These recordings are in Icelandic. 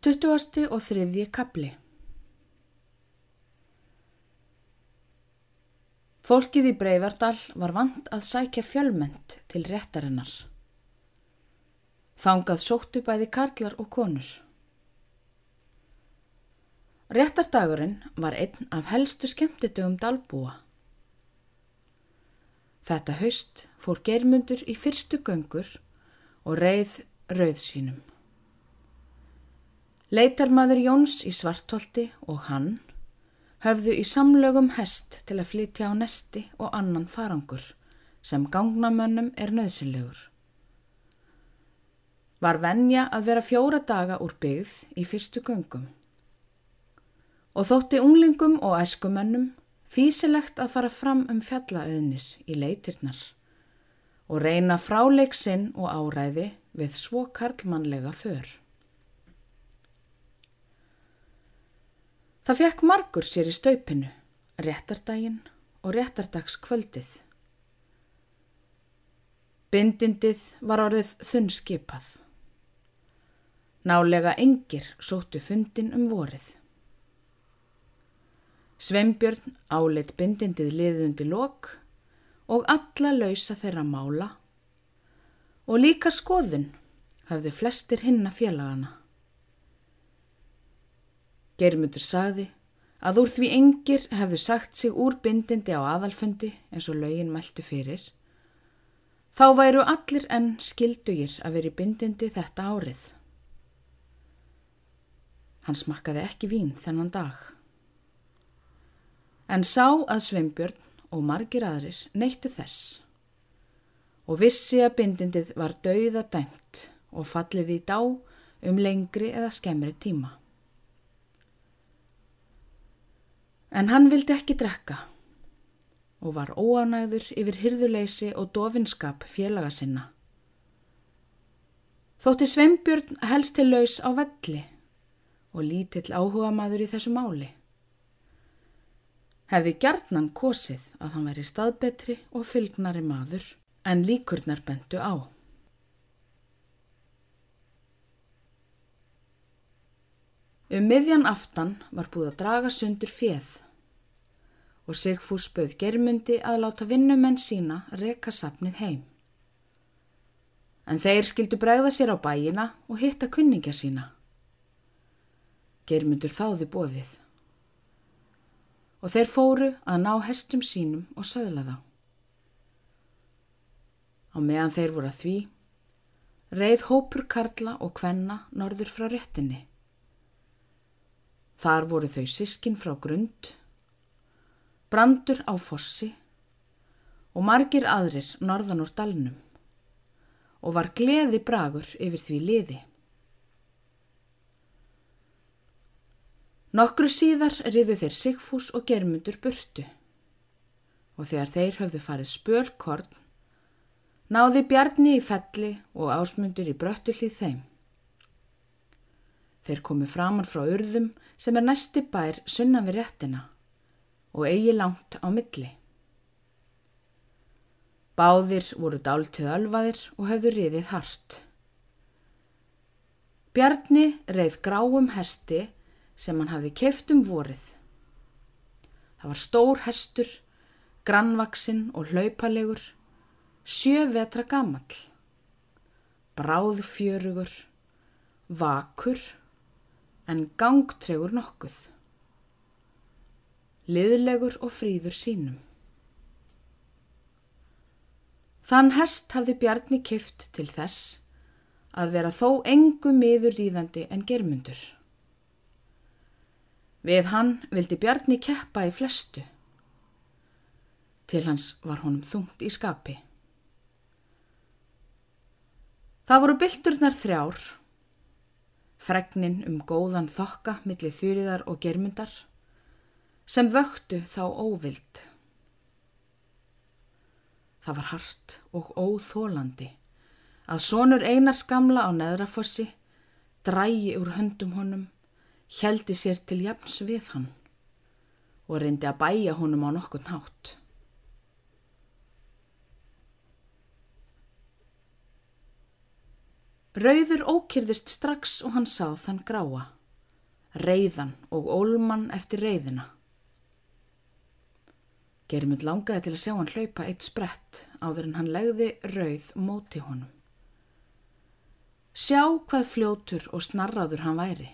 20. og 3. kapli Fólkið í Breiðardal var vant að sækja fjölment til réttarinnar. Þangað sóttu bæði karlar og konur. Réttardagurinn var einn af helstu skemmtitugum dalbúa. Þetta haust fór germundur í fyrstu göngur og reið rauð sínum. Leitarmaður Jóns í svartolti og hann höfðu í samlögum hest til að flytja á nesti og annan farangur sem gangnamönnum er nöðsynlegur. Var venja að vera fjóra daga úr byggð í fyrstu göngum. Og þótti unglingum og æskumönnum físilegt að fara fram um fjallaauðnir í leitirnar og reyna fráleik sinn og áræði við svo karlmannlega för. Það fekk margur sér í staupinu, réttardaginn og réttardagskvöldið. Bindindið var orðið þunnskipað. Nálega engir sóttu fundin um vorið. Sveimbjörn áleitt bindindið liðundi lok og alla lausa þeirra mála og líka skoðun hafðu flestir hinna félagana. Geirmundur sagði að úr því engir hefðu sagt sig úr bindindi á aðalfundi eins og lögin mæltu fyrir. Þá væru allir enn skildugir að veri bindindi þetta árið. Hann smakkaði ekki vín þennan dag. En sá að Sveimbjörn og margir aðrir neittu þess og vissi að bindindið var dauða dæmt og fallið í dá um lengri eða skemmri tíma. En hann vildi ekki drekka og var óanæður yfir hyrðuleysi og dofinskap félaga sinna. Þótti Sveimbjörn helst til laus á velli og lítill áhuga maður í þessu máli. Hefði gjarnan kosið að hann veri staðbetri og fylgnari maður en líkurnar bentu á. Um miðjan aftan var búið að draga sundur fjeð og Sigfús bauð germundi að láta vinnumenn sína reka sapnið heim. En þeir skildu bregða sér á bæina og hitta kunningja sína. Germundur þáði bóðið. Og þeir fóru að ná hestum sínum og söðla þá. Á meðan þeir voru að því, reið hópur karla og kvenna norður frá réttinni. Þar voru þau sískin frá grund, brandur á fossi og margir aðrir norðan úr dalnum og var gleði bragur yfir því liði. Nokkru síðar riðu þeir Sigfús og Germundur burtu og þegar þeir höfðu farið spölkorn náði Bjarni í felli og ásmundur í bröttullið þeim. Þeir komu framann frá urðum sem er næsti bær sunna við réttina og eigi langt á milli. Báðir voru dáltið alfaðir og höfðu riðið hart. Bjarni reið gráum hesti sem hann hafði keift um vorið. Það var stór hestur, grannvaksinn og hlaupalegur, sjö vetra gamall, bráðfjörugur, vakur, en gangtregur nokkuð. Liðlegur og fríður sínum. Þann hest hafði Bjarni kift til þess að vera þó engu miður ríðandi en germundur. Við hann vildi Bjarni keppa í flestu. Til hans var honum þungt í skapi. Það voru bylturnar þrjár fregnin um góðan þokka millir þýriðar og germundar, sem vöktu þá óvild. Það var hart og óþólandi að sonur einars gamla á neðrafossi drægi úr höndum honum, heldi sér til jafns við hann og reyndi að bæja honum á nokkun hátt. Rauður ókyrðist strax og hann sá þann gráa, reyðan og ólmann eftir reyðina. Gerimund langaði til að sjá hann hlaupa eitt sprett áður en hann legði rauð móti honum. Sjá hvað fljótur og snarraður hann væri.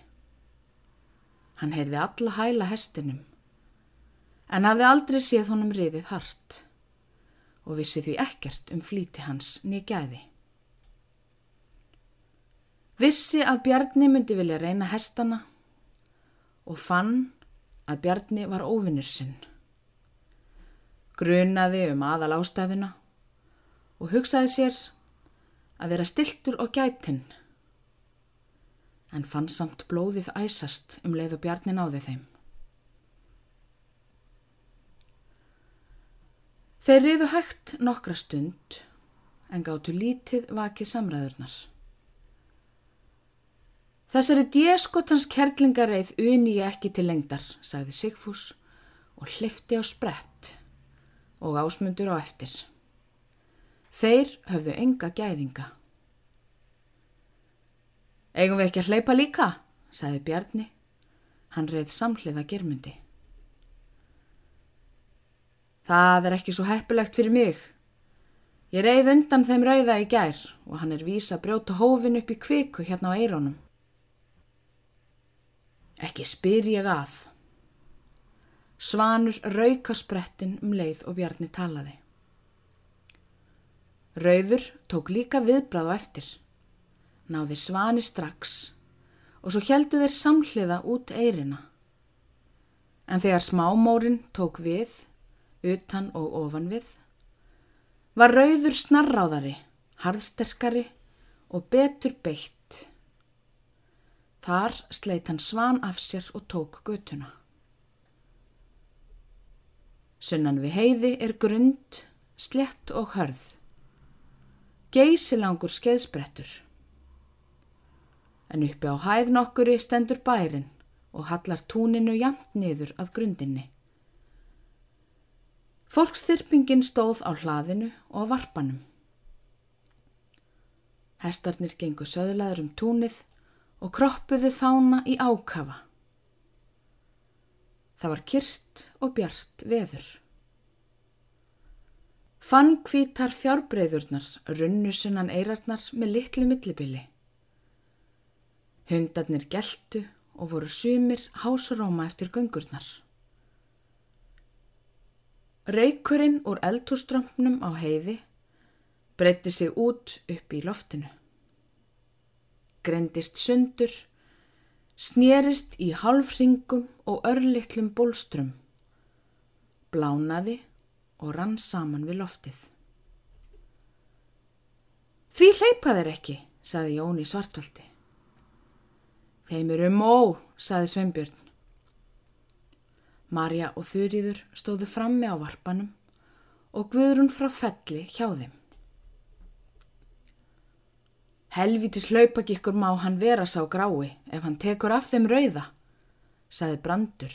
Hann heyrði alla hæla hestinum, en hafði aldrei séð honum riðið hart og vissi því ekkert um flíti hans nýgæði. Vissi að Bjarni myndi vilja reyna hestana og fann að Bjarni var óvinnur sinn. Grunaði um aðal ástæðuna og hugsaði sér að vera stiltur og gætinn en fann samt blóðið æsast um leið og Bjarni náði þeim. Þeir riðu hægt nokkra stund en gáttu lítið vakið samræðurnar. Þessari dieskotans kerlingareið uni ég ekki til lengdar, sagði Sigfús og hlifti á sprett og ásmundur á eftir. Þeir höfðu enga gæðinga. Eigum við ekki að hleypa líka, sagði Bjarni. Hann reið samhliða germundi. Það er ekki svo heppilegt fyrir mig. Ég reið undan þeim rauða í gær og hann er vísa að brjóta hófin upp í kviku hérna á eirónum. Ekki spyr ég að. Svanur rauka sprettin um leið og Bjarni talaði. Rauður tók líka viðbrað á eftir náði svani strax og svo heldu þeir samhliða út eirina. En þegar smámórin tók við, utan og ofan við, var rauður snarráðari, harðsterkari og betur beitt. Þar sleitt hann svan af sér og tók götuna. Sunnan við heiði er grund, slett og hörð. Geysilangur skeiðsprettur en uppi á hæð nokkuri stendur bærin og hallar túninu jamt niður að grundinni. Fólkstyrpingin stóð á hlaðinu og varpanum. Hestarnir gengu söðlaður um túnið og kroppuðu þána í ákafa. Það var kyrt og bjart veður. Fann kvítar fjárbreyðurnar runnu sunnan eirarnar með litlu millibili. Hundarnir geltu og voru sumir hásaróma eftir göngurnar. Reykurinn úr eldhúströmpnum á heiði breytti sig út upp í loftinu. Grendist sundur, snérist í halfringum og örlittlum bólstrum, blánaði og rann saman við loftið. Því hleypa þeir ekki, saði Jón í svartvaldi. Þeim eru mó, saði Sveinbjörn. Marja og Þurriður stóðu frammi á varpanum og Guðrún frá felli hjá þeim. Helvítis hlaupagikkur má hann vera sá grái ef hann tekur af þeim rauða, saði Brandur.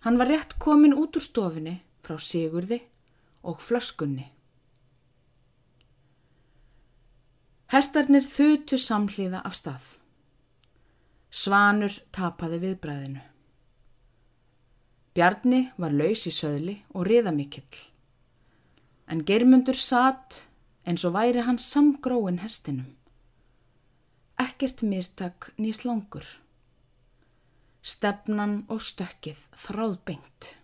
Hann var rétt komin út úr stofinni frá Sigurði og flöskunni. Hestarnir þutu samhliða af stað. Svanur tapaði viðbræðinu. Bjarni var laus í söðli og riðamikill. En germundur satt eins og væri hann samgróin hestinum. Ekkert mistak nýst langur. Stefnan og stökkið þráð beint.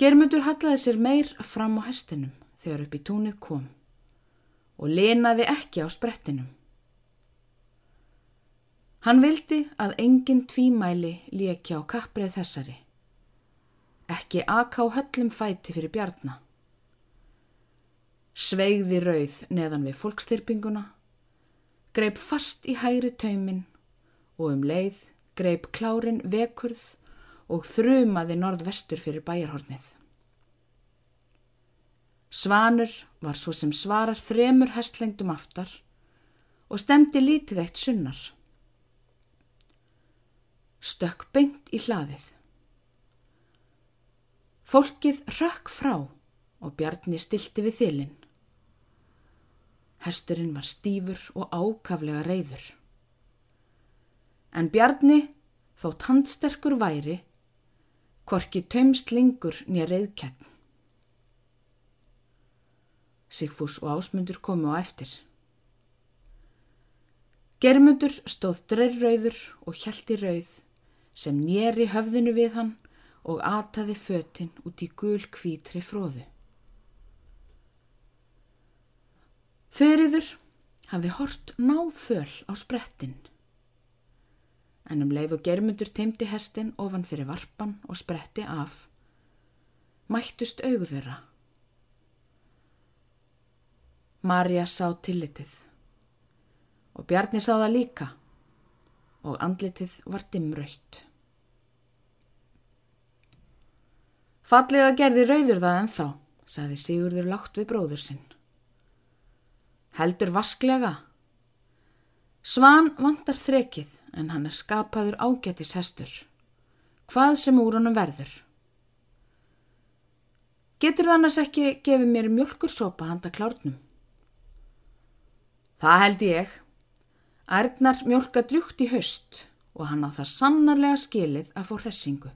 Germundur hallaði sér meir fram á hestinum þegar upp í túnið kom og lenaði ekki á sprettinum. Hann vildi að engin tvímæli lékja á kapprið þessari. Ekki akka á höllum fæti fyrir bjarna. Sveigði rauð neðan við fólkstyrpinguna, greip fast í hægri taumin og um leið greip klárin vekurð og þrumaði norðvestur fyrir bæjarhornið. Svanur var svo sem svarar þremur hestlengdum aftar og stemdi lítið eitt sunnar stökk beint í hlaðið. Fólkið rökk frá og Bjarni stilti við þilin. Hesturinn var stífur og ákaflega reyður. En Bjarni, þótt handsterkur væri, korki taumst lingur nýja reyðkjætt. Sigfús og ásmundur komu á eftir. Germundur stóð dreirrauður og hjælti rauð sem njeri höfðinu við hann og ataði fötinn út í gul kvítri fróðu. Þurriður hafði hort náföl á sprettin. En um leið og germundur teimdi hestin ofan fyrir varpan og spretti af, mættust augu þeirra. Marja sá tillitið og Bjarni sá það líka og andlitið var dimmraut. Fallega gerði rauður það ennþá, saði Sigurður látt við bróður sinn heldur vasklega. Svan vantar þrekið en hann er skapaður ágætis hestur. Hvað sem úr honum verður. Getur það annars ekki gefið mér mjölkursopa handa klárnum? Það held ég. Ærnar mjölka drjúkt í haust og hann á það sannarlega skilið að fá hressingu.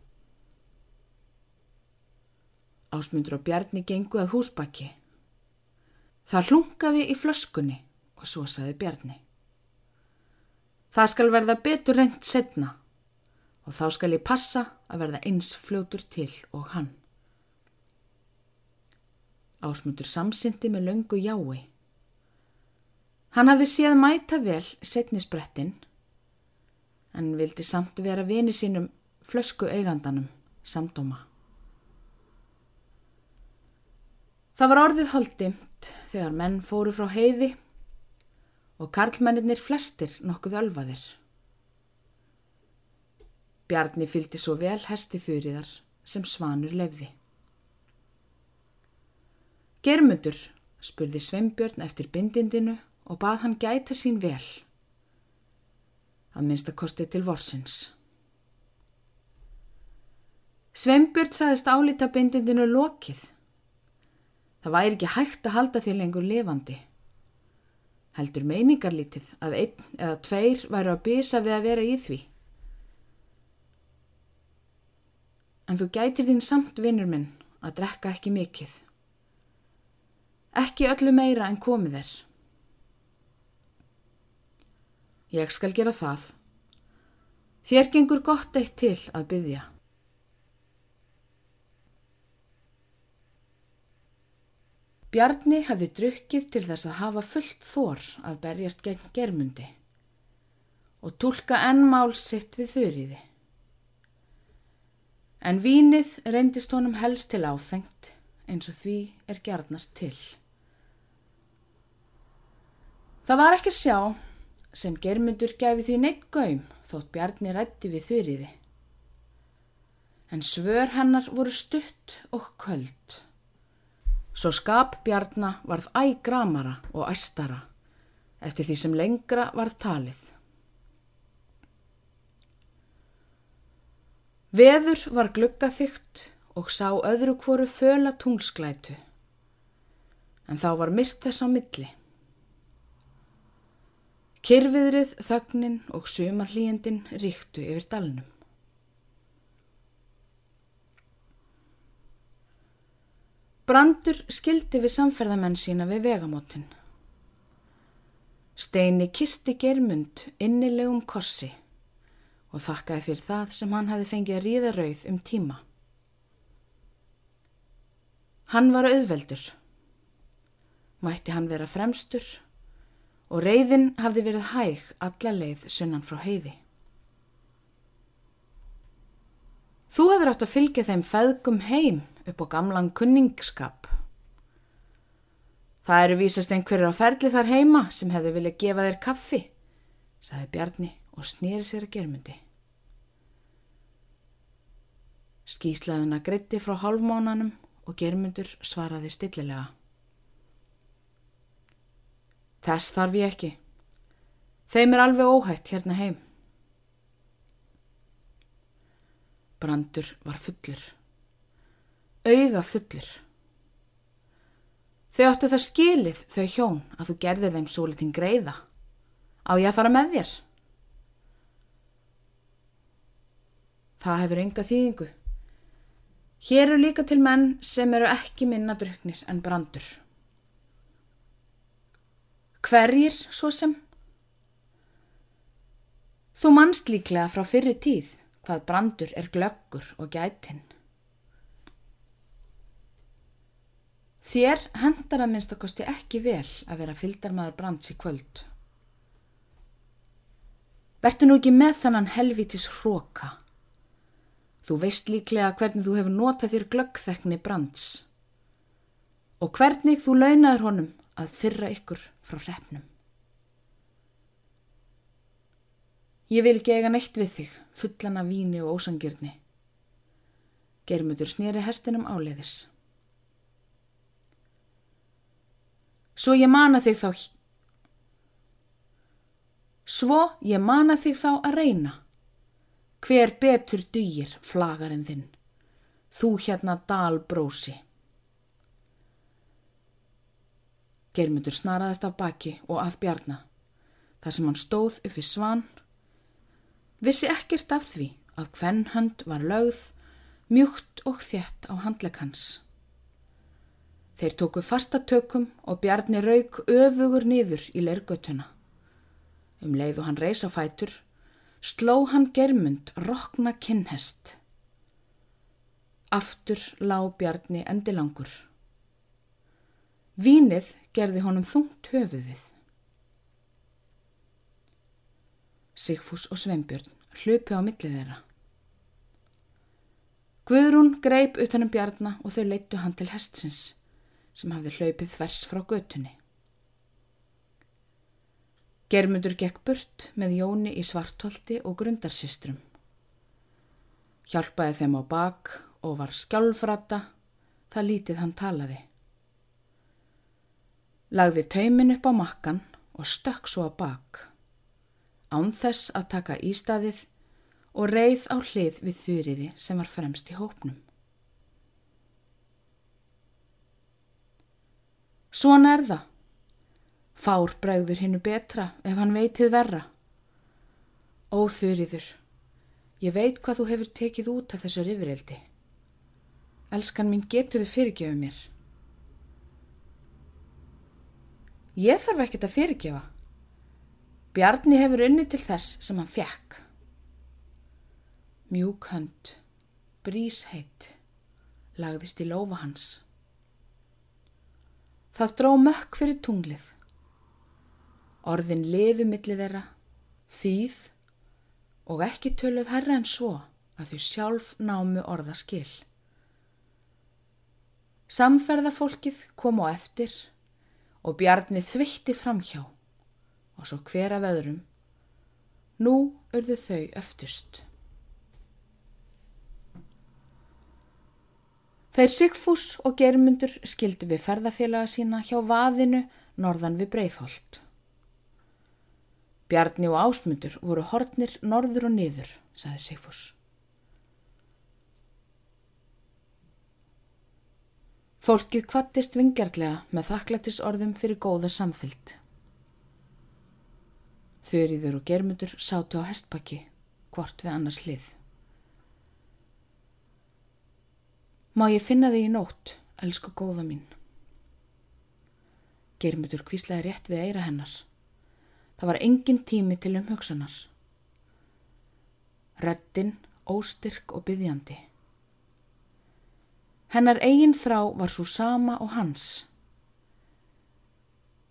Ásmundur og Bjarni gengu að húsbakki. Það hlungaði í flöskunni og svo saði Bjarni. Það skal verða betur reynd setna og þá skal ég passa að verða eins fljótur til og hann. Ásmundur samsyndi með löngu jái. Hann hafði séð mæta vel setnisbrettin en vildi samt vera vini sínum flösku eigandanum samdóma. Það var orðið holdimt þegar menn fóru frá heiði og karlmennir flestir nokkuð ölvaðir. Bjarni fylgdi svo vel hesti þurriðar sem svanur lefði. Germundur spurði Sveinbjörn eftir bindindinu og bað hann gæta sín vel. Að minnst að kosti til vorsins. Sveinbjörn saðist álita bindindinu lokið Það væri ekki hægt að halda því lengur levandi. Heldur meiningarlítið að einn eða tveir væru að bisa við að vera í því. En þú gætir þín samt vinnur minn að drekka ekki mikill. Ekki öllu meira en komið er. Ég skal gera það. Þér gengur gott eitt til að byggja. Bjarni hafði drukkið til þess að hafa fullt þór að berjast gegn germundi og tólka ennmál sitt við þurriði. En vínið reyndist honum helst til áfengt eins og því er gerðnast til. Það var ekki sjá sem germundur gæfi því neitt gaum þótt Bjarni rætti við þurriði. En svör hennar voru stutt og köld. Svo skap Bjarnar varð ægramara og æstara eftir því sem lengra varð talið. Veður var gluggaþygt og sá öðru hvoru föla tungsklætu, en þá var myrt þess á milli. Kyrfiðrið, þögnin og sumarlíjendin ríktu yfir dalnum. Brandur skildi við samferðamenn sína við vegamótin. Steini kisti germund innilegum kossi og þakkaði fyrir það sem hann hafi fengið að ríða rauð um tíma. Hann var auðveldur. Mætti hann vera fremstur og reyðin hafði verið hæg alla leið sunnan frá heiði. Þú hefur átt að fylgja þeim feðgum heim upp á gamlan kunningskap. Það eru vísast einhverjir á ferli þar heima sem hefðu viljað gefa þér kaffi, saði Bjarni og snýri sér að germundi. Skíslaðuna gritti frá hálfmánanum og germundur svaraði stillilega. Þess þarf ég ekki. Þeim er alveg óhætt hérna heim. Brandur var fullur auga fullir. Þau áttu það skilið þau hjón að þú gerði þeim svo litin greiða. Á ég að fara með þér? Það hefur enga þýðingu. Hér eru líka til menn sem eru ekki minna druknir en brandur. Hverjir svo sem? Þú mannst líklega frá fyrri tíð hvað brandur er glöggur og gætinn. Þér hendar að minnst að kosti ekki vel að vera fyldarmadur brands í kvöld. Vertu nú ekki með þannan helvitis hróka. Þú veist líklega hvernig þú hefur notað þér glöggþekni brands og hvernig þú launaður honum að þyrra ykkur frá hrefnum. Ég vil ekki eiga neitt við þig, fullan af víni og ósangirni. Germutur snýri hestinum áleiðis. Svo ég mana þig þá Svo ég mana þig þá að reyna. Hver betur dýr flagarinn þinn? Þú hérna dalbrósi. Germundur snaraðist af baki og að bjarna. Þar sem hann stóð upp við svan. Vissi ekkert af því að hvenn hönd var lögð, mjúkt og þjætt á handleikans. Þeir tóku fastatökum og Bjarni rauk öfugur niður í leirgötuna. Um leið og hann reys á fætur, sló hann germund rokna kinnhest. Aftur lá Bjarni endilangur. Vínið gerði honum þungt höfuðið. Sigfús og Sveinbjörn hlupi á millið þeirra. Guðrún greip utanum Bjarni og þau leittu hann til hestsins sem hafði hlaupið þvers frá götunni. Germundur gekk burt með Jóni í svartholti og grundarsistrum. Hjálpaði þeim á bak og var skjálfrata, það lítið hann talaði. Lagði taumin upp á makkan og stökk svo á bak. Án þess að taka ístaðið og reið á hlið við þurriði sem var fremst í hópnum. Svona er það. Fár bregður hinnu betra ef hann veitið verra. Óþurriður, ég veit hvað þú hefur tekið út af þessu rifrildi. Elskan mín getur þið fyrirgefu mér. Ég þarf ekkert að fyrirgefa. Bjarni hefur unni til þess sem hann fjekk. Mjúk hönd, brísheitt, lagðist í lofa hans. Það dró mökk fyrir tunglið. Orðin liðu millið þeirra, þýð og ekki töluð herra en svo að þau sjálf námu orða skil. Samferðafólkið kom á eftir og bjarnið þvitti framhjá og svo hver af öðrum. Nú urðu þau öftust. Þeir Sigfús og Germundur skildu við ferðafélaga sína hjá vaðinu norðan við Breitholt. Bjarni og Ásmundur voru hortnir norður og niður, saði Sigfús. Fólkið kvattist vingjartlega með þakklættis orðum fyrir góða samfyllt. Þurriður og Germundur sátu á hestbakki, hvort við annars hlið. Má ég finna þig í nótt, elsku góða mín. Germutur kvíslaði rétt við eira hennar. Það var engin tími til umhugsanar. Röttin, óstyrk og byggjandi. Hennar eigin þrá var svo sama og hans.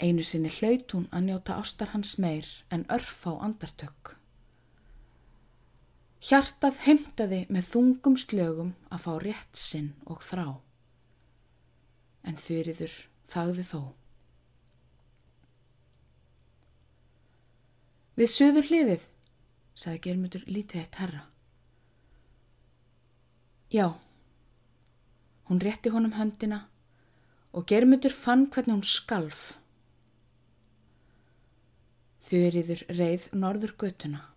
Einu sinni hlaut hún að njóta ástar hans meir en örf á andartök. Hjartað heimtaði með þungum slögum að fá rétt sinn og þrá. En þurriður þagði þó. Við söður hliðið, sagði Germundur lítið eitt herra. Já, hún rétti honum höndina og Germundur fann hvernig hún skalf. Þurriður reið norður göttuna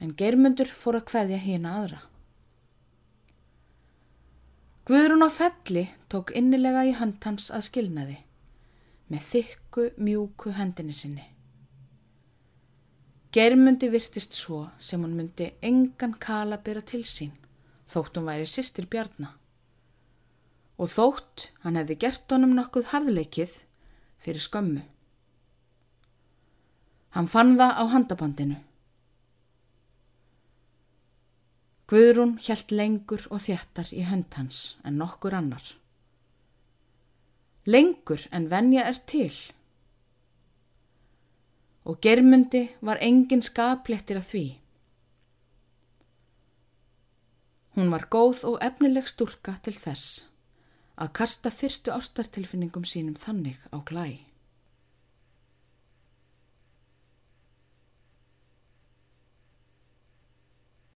en Geirmundur fór að hveðja hína aðra. Guðrún á felli tók innilega í hönd hans að skilnaði með þykku mjúku hendinni sinni. Germundi virtist svo sem hún myndi engan kala byrja til sín þótt hún væri sýstir bjarnar og þótt hann hefði gert honum nokkuð harðleikið fyrir skömmu. Hann fann það á handabandinu. Guðrún hjælt lengur og þjættar í hönd hans en nokkur annar. Lengur en venja er til. Og germundi var engin skaplettir af því. Hún var góð og efnileg stúlka til þess að kasta fyrstu ástartilfinningum sínum þannig á glæ.